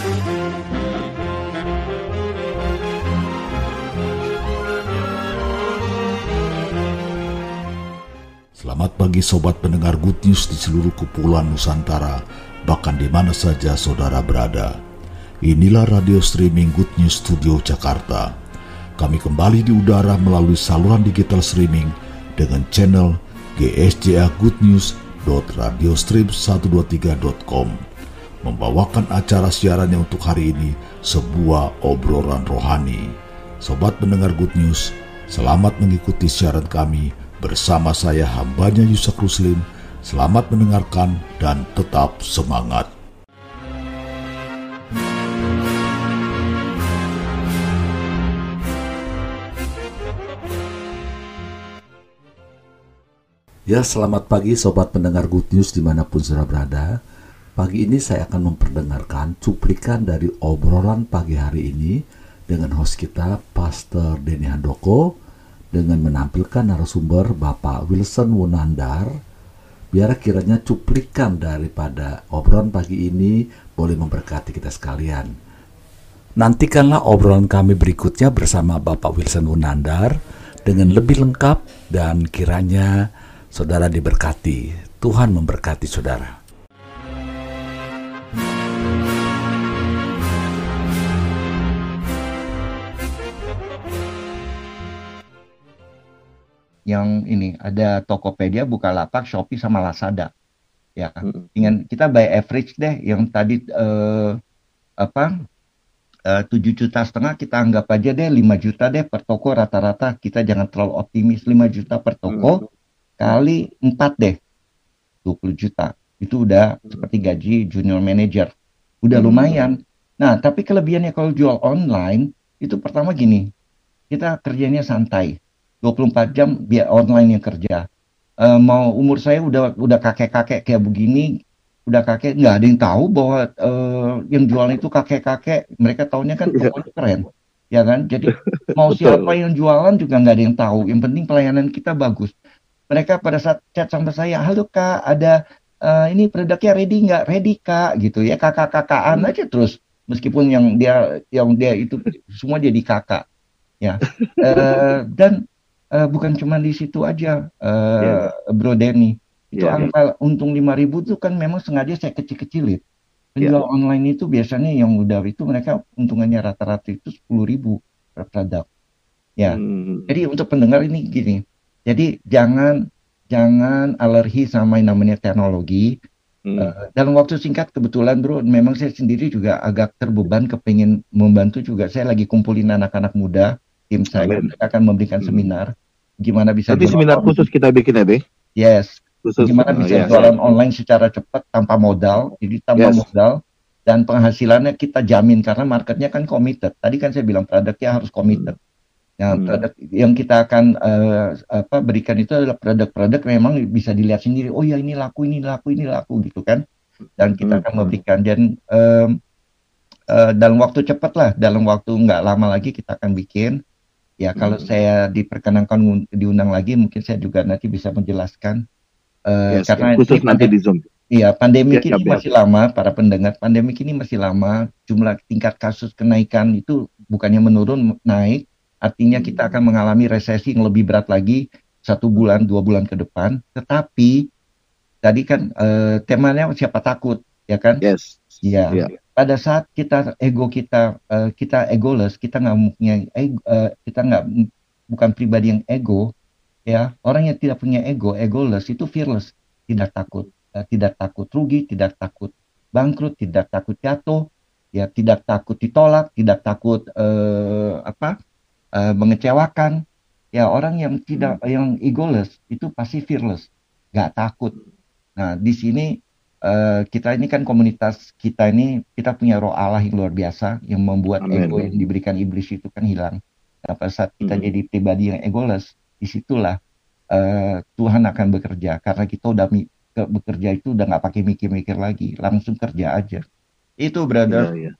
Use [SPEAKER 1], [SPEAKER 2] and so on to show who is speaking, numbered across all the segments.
[SPEAKER 1] Selamat pagi sobat pendengar Good News di seluruh kepulauan Nusantara, bahkan di mana saja saudara berada. Inilah radio streaming Good News Studio Jakarta. Kami kembali di udara melalui saluran digital streaming dengan channel GSJA Good News radiostream123.com membawakan acara siarannya untuk hari ini sebuah obrolan rohani. Sobat pendengar Good News, selamat mengikuti siaran kami Bersama saya hambanya Yusak Ruslim, selamat mendengarkan dan tetap semangat. Ya, selamat pagi sobat pendengar Good News di mana pun saudara berada. Pagi ini saya akan memperdengarkan cuplikan dari obrolan pagi hari ini dengan host kita, Pastor Denny Handoko, dengan menampilkan narasumber Bapak Wilson Wunandar biar kiranya cuplikan daripada obrolan pagi ini boleh memberkati kita sekalian. Nantikanlah obrolan kami berikutnya bersama Bapak Wilson Wunandar dengan lebih lengkap dan kiranya saudara diberkati. Tuhan memberkati saudara.
[SPEAKER 2] Yang ini ada Tokopedia, Bukalapak, Shopee sama Lazada. Ya, hmm. dengan kita by average deh yang tadi uh, apa eh, tujuh juta setengah kita anggap aja deh 5 juta deh per toko rata-rata kita jangan terlalu optimis 5 juta per toko hmm. kali 4 deh 20 juta itu udah hmm. seperti gaji junior manager udah hmm. lumayan nah tapi kelebihannya kalau jual online itu pertama gini kita kerjanya santai 24 jam biar online yang kerja. Uh, mau umur saya udah udah kakek-kakek kayak begini, udah kakek nggak ada yang tahu bahwa uh, yang jualan itu kakek-kakek. Mereka tahunya kan iya. pokoknya keren, ya kan? Jadi mau siapa yang jualan juga nggak ada yang tahu. Yang penting pelayanan kita bagus. Mereka pada saat chat sama saya, halo kak, ada uh, ini produknya ready nggak? Ready kak, gitu ya kakak-kakaan aja terus. Meskipun yang dia yang dia itu semua jadi kakak, ya. Uh, dan uh, bukan cuma di situ aja, uh, yeah. Bro Denny. Itu yeah, angka yeah. untung 5000 itu kan memang sengaja saya kecil-kecilin. Penjual yeah. online itu biasanya yang udah itu mereka untungannya rata-rata itu 10.000 per produk. Ya. Hmm. Jadi untuk pendengar ini gini. Jadi jangan jangan alergi sama yang namanya teknologi. Hmm. Uh, dalam waktu singkat kebetulan bro, memang saya sendiri juga agak terbeban kepingin membantu juga. Saya lagi kumpulin anak-anak muda tim saya Amin. akan memberikan hmm. seminar gimana bisa
[SPEAKER 3] Nanti seminar online. khusus kita bikin ya, Be?
[SPEAKER 2] Yes. Khusus gimana bisa oh, yes. jualan online secara cepat tanpa modal. Jadi tanpa yes. modal dan penghasilannya kita jamin karena marketnya kan committed. Tadi kan saya bilang produknya harus committed. Hmm. Nah, hmm. produk yang kita akan uh, apa berikan itu adalah produk-produk memang bisa dilihat sendiri. Oh ya ini laku, ini laku, ini laku gitu kan. Dan kita hmm. akan memberikan dan um, uh, dalam waktu cepat lah, dalam waktu nggak lama lagi kita akan bikin Ya kalau hmm. saya diperkenankan diundang lagi, mungkin saya juga nanti bisa menjelaskan. Uh, yes, karena khusus nanti di Zoom. Iya, pandemi ya, ini ya, masih lama, para pendengar. Pandemi ini masih lama. Jumlah tingkat kasus kenaikan itu bukannya menurun, naik. Artinya hmm. kita akan mengalami resesi yang lebih berat lagi satu bulan, dua bulan ke depan. Tetapi tadi kan uh, temanya siapa takut, ya kan?
[SPEAKER 3] Yes.
[SPEAKER 2] Iya. Yeah pada saat kita ego kita uh, kita egoless kita nggak punya ego, uh, kita nggak bukan pribadi yang ego ya orang yang tidak punya ego egoless itu fearless. Tidak takut uh, tidak takut rugi tidak takut bangkrut tidak takut jatuh ya tidak takut ditolak tidak takut uh, apa uh, mengecewakan. Ya orang yang tidak yang egoless itu pasti fearless nggak takut. Nah di sini uh, kita ini kan komunitas kita ini kita punya roh Allah yang luar biasa yang membuat Amen. ego yang diberikan iblis itu kan hilang. Nah, pada saat kita hmm. jadi pribadi yang egoless, di situlah uh, Tuhan akan bekerja karena kita udah ke, bekerja itu udah nggak pakai mikir-mikir lagi, langsung kerja aja. Itu brother. Ya, ya.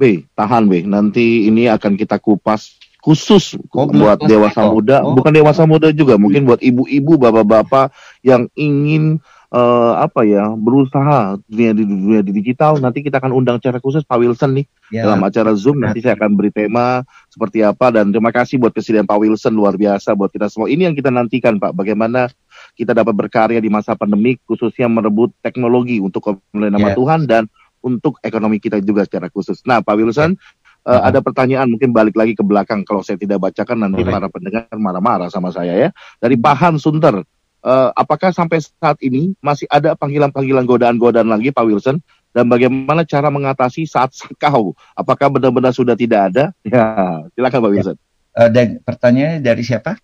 [SPEAKER 3] B, tahan B. Nanti ini akan kita kupas khusus oh, buat dewasa muda, oh. bukan dewasa muda juga, mungkin buat ibu-ibu, bapak-bapak yang ingin uh, apa ya berusaha dunia di dunia di digital nanti kita akan undang secara khusus Pak Wilson nih ya. dalam acara Zoom nanti saya akan beri tema seperti apa dan terima kasih buat kesediaan Pak Wilson luar biasa buat kita semua ini yang kita nantikan Pak bagaimana kita dapat berkarya di masa pandemi khususnya merebut teknologi untuk kemuliaan nama yeah. Tuhan dan untuk ekonomi kita juga secara khusus. Nah Pak Wilson yeah. Uh, uh-huh. ada pertanyaan mungkin balik lagi ke belakang kalau saya tidak bacakan nanti para pendengar marah-marah sama saya ya dari Pak Han Sunter uh, apakah sampai saat ini masih ada panggilan-panggilan godaan-godaan lagi Pak Wilson? Dan bagaimana cara mengatasi saat sekau? Apakah benar-benar sudah tidak ada? Ya, silakan Pak ya. Wilson.
[SPEAKER 2] Uh, dan pertanyaannya dari siapa?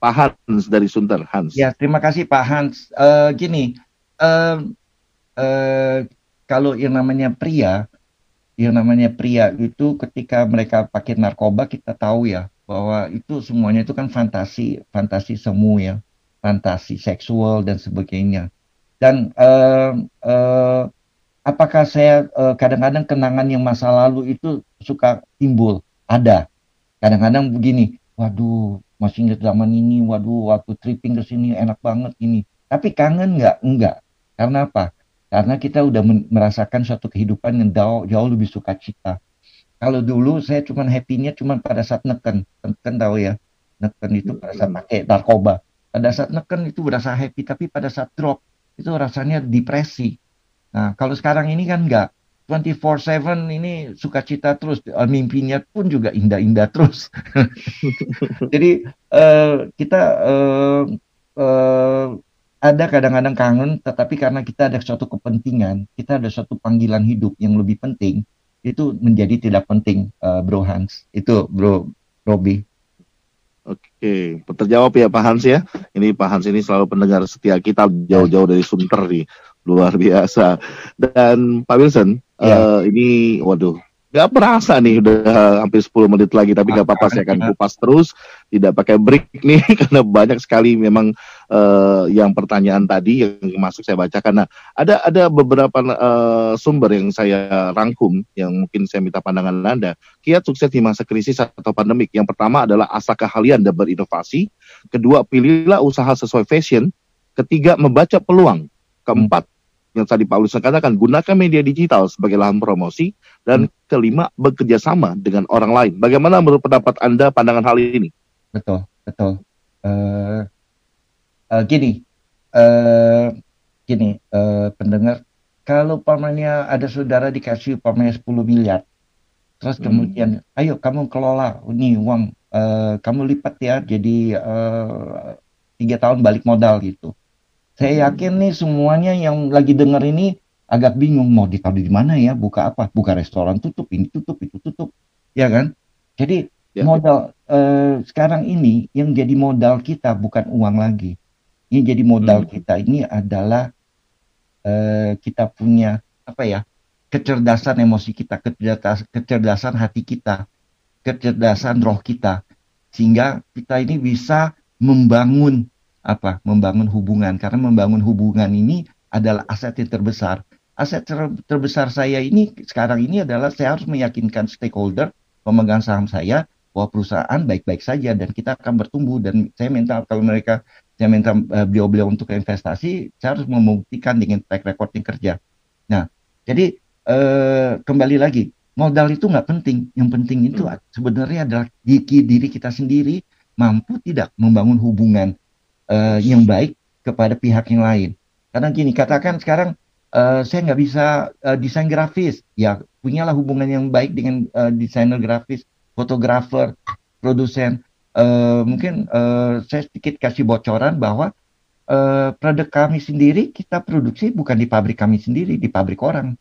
[SPEAKER 3] Pak Hans dari Sunter Hans.
[SPEAKER 2] Ya, terima kasih Pak Hans. Uh, gini, uh, uh, kalau yang namanya pria, yang namanya pria itu ketika mereka pakai narkoba kita tahu ya bahwa itu semuanya itu kan fantasi, fantasi semu ya fantasi seksual dan sebagainya. Dan uh, uh, apakah saya kadang kadang-kadang kenangan yang masa lalu itu suka timbul? Ada. Kadang-kadang begini, waduh masih ingat zaman ini, waduh waktu tripping ke sini enak banget ini. Tapi kangen nggak? Enggak. Karena apa? Karena kita udah merasakan suatu kehidupan yang jauh, jauh lebih suka cita. Kalau dulu saya cuma happy-nya cuma pada saat neken, neken tahu ya, neken itu pada saat pakai narkoba pada saat neken itu berasa happy tapi pada saat drop itu rasanya depresi. Nah kalau sekarang ini kan enggak 24/7 ini sukacita terus eh, mimpinya pun juga indah-indah terus. Jadi uh, kita uh, uh, ada kadang-kadang kangen tetapi karena kita ada suatu kepentingan kita ada suatu panggilan hidup yang lebih penting itu menjadi tidak penting uh, Bro Hans. Itu Bro Robi
[SPEAKER 3] Oke, terjawab ya Pak Hans ya. Ini Pak Hans ini selalu pendengar setia kita jauh-jauh dari Sunter nih, luar biasa. Dan Pak Wilson, ya. uh, ini waduh Gak berasa nih udah hampir 10 menit lagi tapi gak apa-apa saya akan kupas terus tidak pakai break nih karena banyak sekali memang uh, yang pertanyaan tadi yang masuk saya bacakan. Nah ada ada beberapa uh, sumber yang saya rangkum yang mungkin saya minta pandangan anda. Kiat sukses di masa krisis atau pandemik. Yang pertama adalah asal keahlian dan berinovasi. Kedua pilihlah usaha sesuai fashion. Ketiga membaca peluang. Keempat yang tadi Pak Lusa katakan, gunakan media digital sebagai lahan promosi. Dan kelima, bekerja sama dengan orang lain. Bagaimana menurut pendapat Anda pandangan hal ini?
[SPEAKER 2] Betul, betul. Uh, uh, gini, uh, gini, uh, pendengar, kalau pamannya ada saudara dikasih pamannya 10 miliar, terus hmm. kemudian, ayo kamu kelola ini uang, uh, kamu lipat ya, jadi tiga uh, tahun balik modal gitu saya yakin nih semuanya yang lagi dengar ini agak bingung mau ditaruh di mana ya, buka apa? Buka restoran tutup, ini tutup, itu tutup, ya kan? Jadi ya. modal eh, sekarang ini yang jadi modal kita bukan uang lagi. Yang jadi modal hmm. kita ini adalah eh, kita punya apa ya? kecerdasan emosi kita, kecerdasan, kecerdasan hati kita, kecerdasan roh kita, sehingga kita ini bisa membangun apa membangun hubungan karena membangun hubungan ini adalah aset yang terbesar aset ter terbesar saya ini sekarang ini adalah saya harus meyakinkan stakeholder pemegang saham saya bahwa perusahaan baik-baik saja dan kita akan bertumbuh dan saya minta kalau mereka saya minta uh, beliau-beliau untuk investasi saya harus membuktikan dengan track record yang kerja nah jadi uh, kembali lagi modal itu nggak penting yang penting itu hmm. sebenarnya adalah diri, diri kita sendiri mampu tidak membangun hubungan uh, yang baik kepada pihak yang lain. Karena gini, katakan sekarang uh, saya nggak bisa uh, desain grafis, ya punyalah hubungan yang baik dengan uh, desainer grafis, fotografer, produsen. Uh, mungkin uh, saya sedikit kasih bocoran bahwa uh, produk kami sendiri kita produksi bukan di pabrik kami sendiri, di pabrik orang.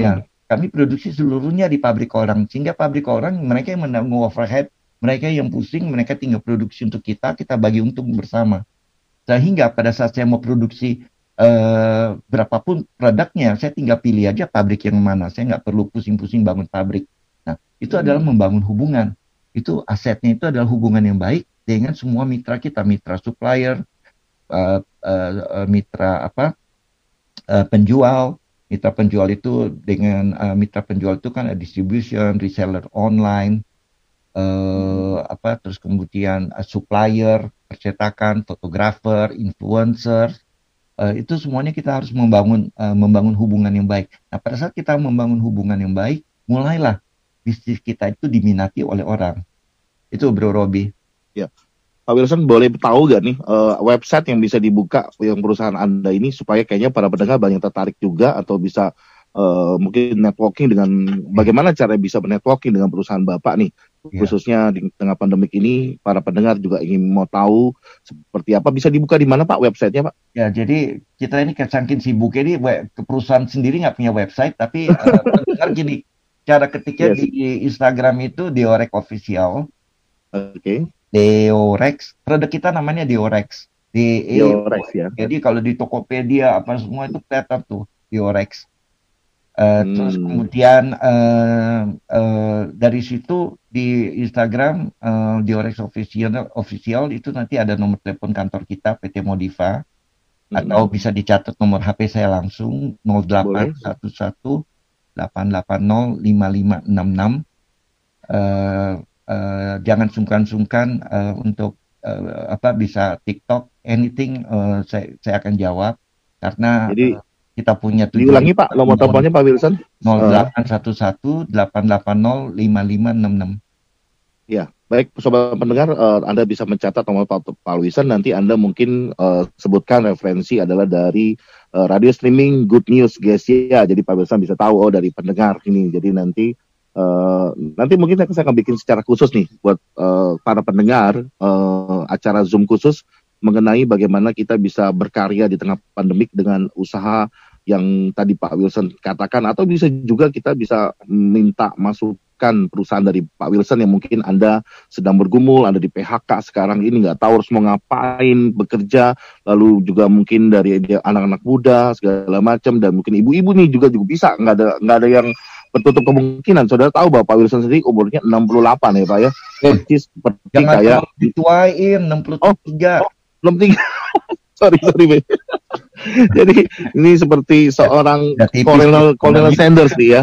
[SPEAKER 2] Ya, hmm. kami produksi seluruhnya di pabrik orang, sehingga pabrik orang mereka yang menanggung overhead mereka yang pusing, mereka tinggal produksi untuk kita, kita bagi untung bersama. Sehingga pada saat saya mau produksi uh, berapapun produknya, saya tinggal pilih aja pabrik yang mana. Saya nggak perlu pusing-pusing bangun pabrik. Nah, itu hmm. adalah membangun hubungan. Itu asetnya itu adalah hubungan yang baik dengan semua mitra kita, mitra supplier, uh, uh, mitra apa, uh, penjual, mitra penjual itu dengan uh, mitra penjual itu kan distribution, reseller online, uh, apa terus kemudian uh, supplier percetakan fotografer influencer uh, itu semuanya kita harus membangun uh, membangun hubungan yang baik. Nah, pada saat kita membangun hubungan yang baik, mulailah bisnis kita itu diminati oleh orang. Itu Bro Robi.
[SPEAKER 3] Ya. Pak Wilson boleh tahu gak nih uh, website yang bisa dibuka yang perusahaan Anda ini supaya kayaknya para pendengar banyak tertarik juga atau bisa uh, mungkin networking dengan bagaimana cara bisa networking dengan perusahaan Bapak nih ya. khususnya di tengah pandemik ini para pendengar juga ingin mau tahu seperti apa bisa dibuka di mana Pak websitenya Pak?
[SPEAKER 2] Ya jadi kita ini kecangkin sibuk ini perusahaan sendiri nggak punya website tapi uh, pendengar gini cara ketiknya yes. di Instagram itu Diorek Official.
[SPEAKER 3] Oke. Okay.
[SPEAKER 2] Deorex. Produk kita namanya Deorex.
[SPEAKER 3] D e Deorex ya.
[SPEAKER 2] Jadi kalau di Tokopedia apa semua itu kelihatan tuh Deorex. Uh, hmm. Terus kemudian uh, uh, dari situ di Instagram uh, Diorex official official itu nanti ada nomor telepon kantor kita PT Modifa hmm. atau bisa dicatat nomor HP saya langsung 0811 880 5566 uh, uh, jangan sungkan-sungkan uh, untuk uh, apa bisa TikTok anything uh, saya saya akan jawab karena
[SPEAKER 3] Jadi, uh,
[SPEAKER 2] kita punya
[SPEAKER 3] tujuan. Diulangi Pak nomor teleponnya Pak Wilson.
[SPEAKER 2] 0811 880 5566.
[SPEAKER 3] Ya, baik sobat pendengar uh, Anda bisa mencatat nomor Pak, Pak Wilson nanti Anda mungkin uh, sebutkan referensi adalah dari uh, radio streaming Good News guys ya. Jadi Pak Wilson bisa tahu oh dari pendengar ini. Jadi nanti Uh, nanti mungkin saya akan bikin secara khusus nih buat uh, para pendengar uh, acara Zoom khusus mengenai bagaimana kita bisa berkarya di tengah pandemik dengan usaha yang tadi Pak Wilson katakan atau bisa juga kita bisa minta masukan perusahaan dari Pak Wilson yang mungkin Anda sedang bergumul, Anda di PHK sekarang ini nggak tahu harus mau ngapain, bekerja, lalu juga mungkin dari anak-anak muda segala macam dan mungkin ibu-ibu nih juga juga bisa nggak ada nggak ada yang bertutup kemungkinan. Saudara tahu bahwa Pak Wilson sendiri umurnya 68 ya Pak ya.
[SPEAKER 2] Eh, seperti Jangan kayak dituain 63. Oh, oh
[SPEAKER 3] 63. sorry sorry Be. Jadi ini seperti seorang Colonel Colonel Sanders nih ya.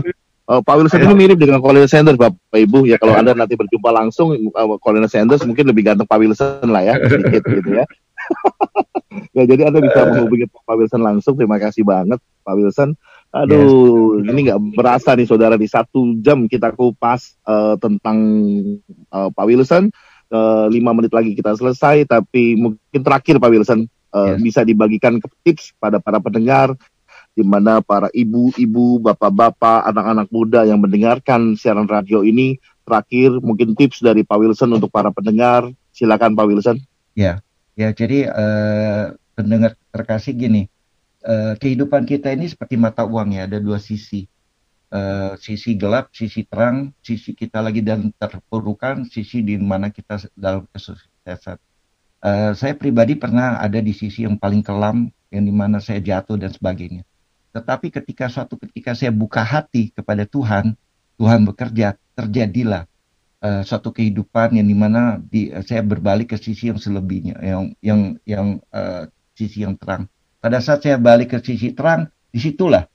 [SPEAKER 3] Uh, Pak Wilson ini mirip dengan Colonel Sanders Bapak Ibu ya kalau Anda nanti berjumpa langsung uh, Colonel Sanders mungkin lebih ganteng Pak Wilson lah ya sedikit gitu ya. ya jadi Anda bisa menghubungi Pak Wilson langsung. Terima kasih banget Pak Wilson. Aduh, yes. ini nggak berasa nih saudara di satu jam kita kupas uh, tentang uh, Pak Wilson. Uh, lima menit lagi kita selesai, tapi mungkin terakhir Pak Wilson uh, yes. bisa dibagikan ke tips pada para pendengar, di mana para ibu-ibu, bapak-bapak, anak-anak muda yang mendengarkan siaran radio ini. Terakhir mungkin tips dari Pak Wilson untuk para pendengar. Silakan Pak Wilson.
[SPEAKER 2] Ya, ya jadi uh, pendengar terkasih gini uh, kehidupan kita ini seperti mata uang ya, ada dua sisi. Uh, sisi gelap, sisi terang, sisi kita lagi dalam terpurukan, sisi di mana kita dalam kesuksesan. Uh, saya pribadi pernah ada di sisi yang paling kelam, yang di mana saya jatuh dan sebagainya. Tetapi ketika suatu ketika saya buka hati kepada Tuhan, Tuhan bekerja, terjadilah uh, suatu kehidupan yang di mana di, uh, saya berbalik ke sisi yang selebihnya, yang yang yang uh, sisi yang terang pada saat saya balik ke sisi terang, di situlah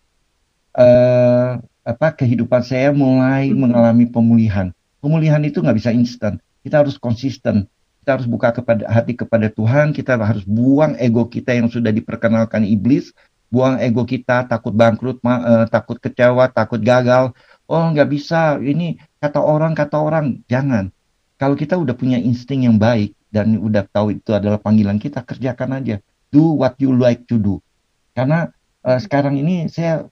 [SPEAKER 2] uh, apa kehidupan saya mulai mengalami pemulihan. Pemulihan itu nggak bisa instan. Kita harus konsisten. Kita harus buka kepada hati kepada Tuhan. Kita harus buang ego kita yang sudah diperkenalkan iblis. Buang ego kita takut bangkrut, uh, takut kecewa, takut gagal. Oh nggak bisa. Ini kata orang kata orang. Jangan. Kalau kita udah punya insting yang baik dan udah tahu itu adalah panggilan kita, kerjakan aja do what you like to do. Karena uh, sekarang ini saya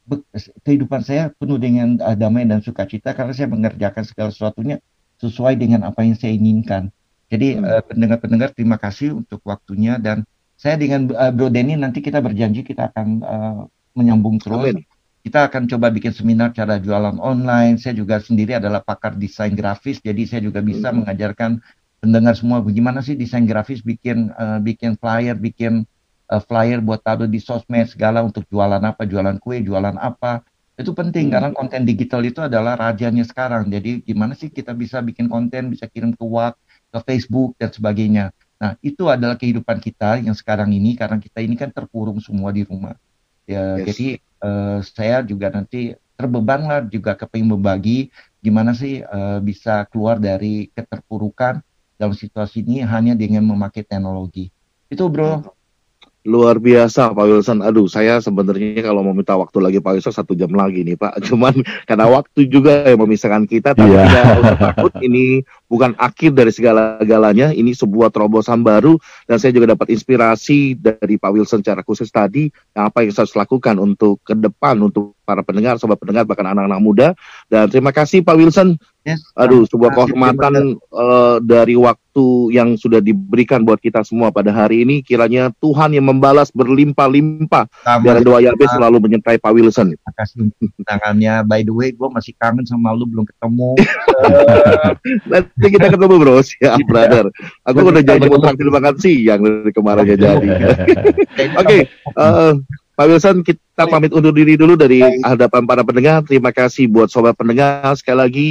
[SPEAKER 2] kehidupan saya penuh dengan uh, damai dan sukacita karena saya mengerjakan segala sesuatunya sesuai dengan apa yang saya inginkan. Jadi hmm. uh, pendengar-pendengar terima kasih untuk waktunya dan saya dengan uh, Bro Denny nanti kita berjanji kita akan uh, menyambung terus. Amin. Kita akan coba bikin seminar cara jualan online. Saya juga sendiri adalah pakar desain grafis, jadi saya juga bisa hmm. mengajarkan pendengar semua bagaimana sih desain grafis, bikin uh, bikin flyer, bikin uh, flyer buat taruh di sosmed segala untuk jualan apa, jualan kue, jualan apa. Itu penting hmm. karena konten digital itu adalah rajanya sekarang. Jadi gimana sih kita bisa bikin konten, bisa kirim ke WhatsApp, ke Facebook dan sebagainya. Nah, itu adalah kehidupan kita yang sekarang ini karena kita ini kan terkurung semua di rumah. Ya, yes. jadi uh, saya juga nanti terbeban lah juga kepingin membagi gimana sih uh, bisa keluar dari keterpurukan dalam situasi ini hanya dengan memakai teknologi. Itu bro.
[SPEAKER 3] Luar biasa Pak Wilson. Aduh, saya sebenarnya kalau mau minta waktu lagi Pak Wilson satu jam lagi nih Pak. Cuman karena waktu juga yang memisahkan kita, tapi yeah. tidak usah takut. Ini bukan akhir dari segala-galanya. Ini sebuah terobosan baru dan saya juga dapat inspirasi dari Pak Wilson secara khusus tadi apa yang saya harus lakukan untuk ke depan untuk para pendengar, sobat pendengar, bahkan anak-anak muda. Dan terima kasih Pak Wilson Yes. Aduh, sebuah kehormatan uh, dari waktu yang sudah diberikan buat kita semua pada hari ini. Kiranya Tuhan yang membalas berlimpah-limpah. Biar doa Yabes selalu menyertai Pak Wilson.
[SPEAKER 2] Terima kasih tangannya. By the way, gue masih kangen sama lu, belum ketemu.
[SPEAKER 3] Nanti kita ketemu bro, iya. brother. Aku udah mau traktir makan siang dari kemarin ya jadi. Oke, uh, Pak Wilson, kita pamit undur diri dulu dari hadapan para pendengar. Terima kasih buat sobat pendengar. Sekali lagi,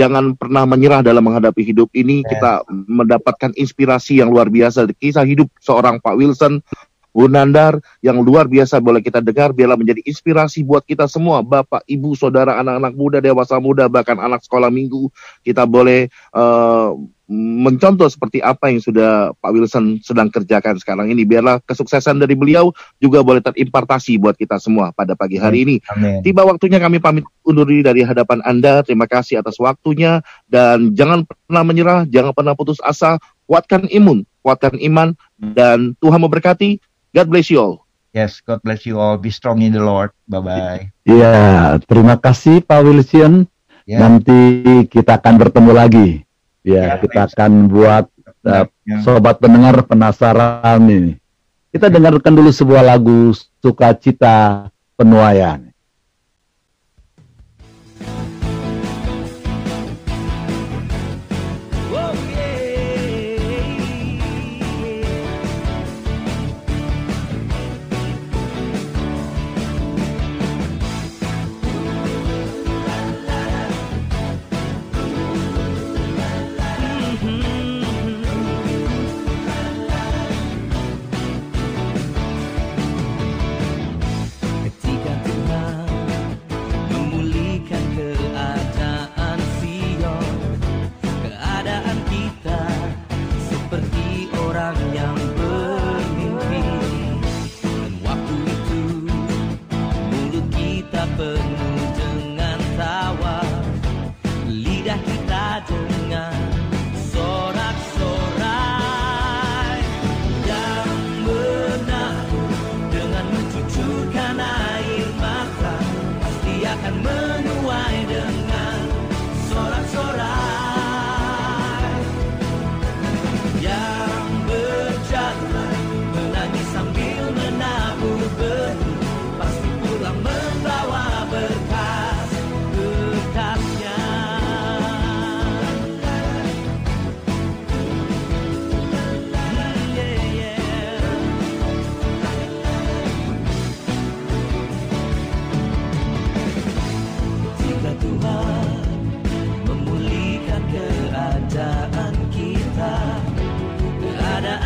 [SPEAKER 3] jangan pernah menyerah dalam menghadapi hidup ini. Kita mendapatkan inspirasi yang luar biasa dari kisah hidup seorang Pak Wilson, Bu Nandar yang luar biasa boleh kita dengar biarlah menjadi inspirasi buat kita semua Bapak, Ibu, Saudara, anak-anak muda, dewasa muda, bahkan anak sekolah minggu kita boleh uh, mencontoh seperti apa yang sudah Pak Wilson sedang kerjakan sekarang ini. Biarlah kesuksesan dari beliau juga boleh terimpartasi buat kita semua pada pagi hari ini. Amin. Tiba waktunya kami pamit undur diri dari hadapan Anda. Terima kasih atas waktunya dan jangan pernah menyerah, jangan pernah putus asa. Kuatkan imun, kuatkan iman dan Tuhan memberkati. God bless you all.
[SPEAKER 2] Yes, God bless you all. Be strong in the Lord. Bye bye.
[SPEAKER 1] Iya, terima kasih Pak Wilson. Yeah. Nanti kita akan bertemu lagi. Ya, ya kita akan buat uh, sobat pendengar penasaran ini. Kita dengarkan dulu sebuah lagu sukacita penuaian.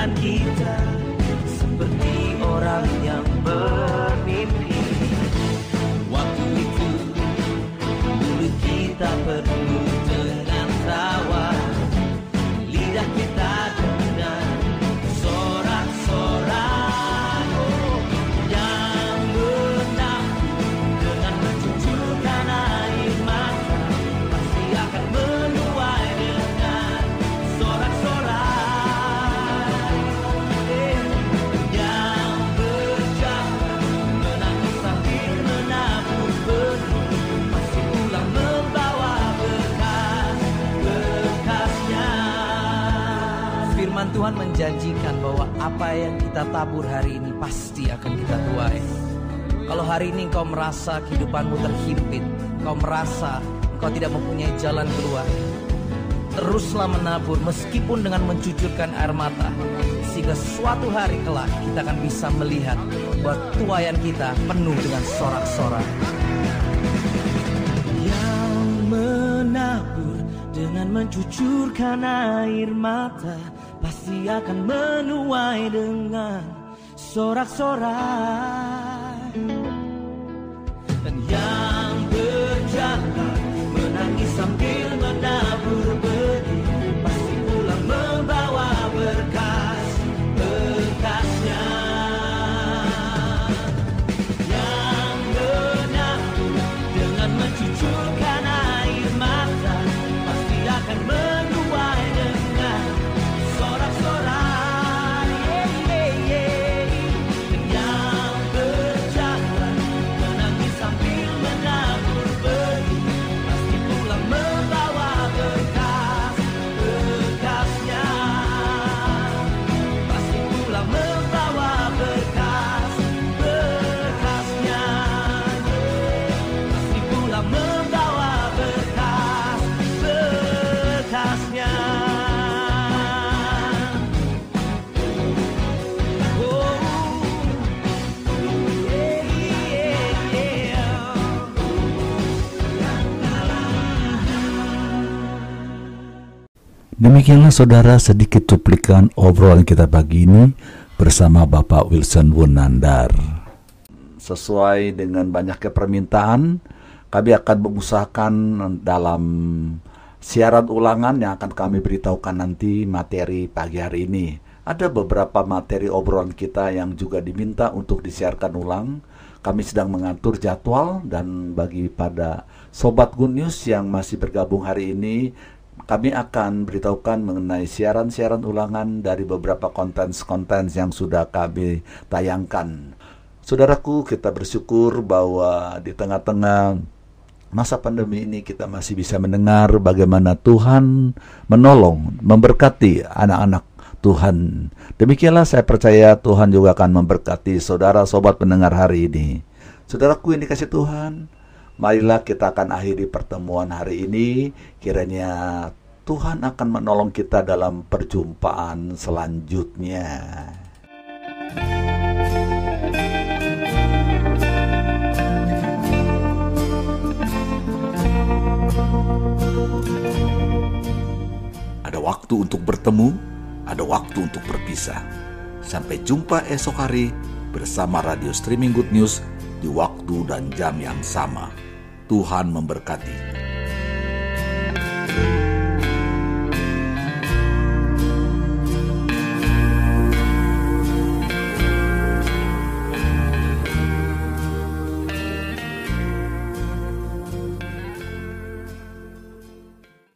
[SPEAKER 4] time keep menjanjikan bahwa apa yang kita tabur hari ini pasti akan kita tuai. Kalau hari ini kau merasa kehidupanmu terhimpit, kau merasa kau tidak mempunyai jalan keluar, teruslah menabur meskipun dengan mencucurkan air mata, sehingga suatu hari kelak kita akan bisa melihat bahwa tuayan kita penuh dengan sorak-sorak. Yang menabur dengan mencucurkan air mata pasti akan menuai dengan sorak-sorak. Dan yang
[SPEAKER 1] Demikianlah saudara sedikit cuplikan obrolan kita pagi ini bersama Bapak Wilson Wunandar. Sesuai dengan banyaknya permintaan, kami akan mengusahakan dalam siaran ulangan yang akan kami beritahukan nanti materi pagi hari ini. Ada beberapa materi obrolan kita yang juga diminta untuk disiarkan ulang. Kami sedang mengatur jadwal dan bagi pada sobat Good News yang masih bergabung hari ini kami akan beritahukan mengenai siaran-siaran ulangan dari beberapa konten-konten yang sudah kami tayangkan. Saudaraku, kita bersyukur bahwa di tengah-tengah masa pandemi ini kita masih bisa mendengar bagaimana Tuhan menolong, memberkati anak-anak Tuhan. Demikianlah saya percaya Tuhan juga akan memberkati saudara sobat pendengar hari ini. Saudaraku yang dikasih Tuhan, Marilah kita akan akhiri pertemuan hari ini. Kiranya Tuhan akan menolong kita dalam perjumpaan selanjutnya. Ada waktu untuk bertemu, ada waktu untuk berpisah. Sampai jumpa esok hari bersama Radio Streaming Good News di waktu dan jam yang sama. Tuhan memberkati.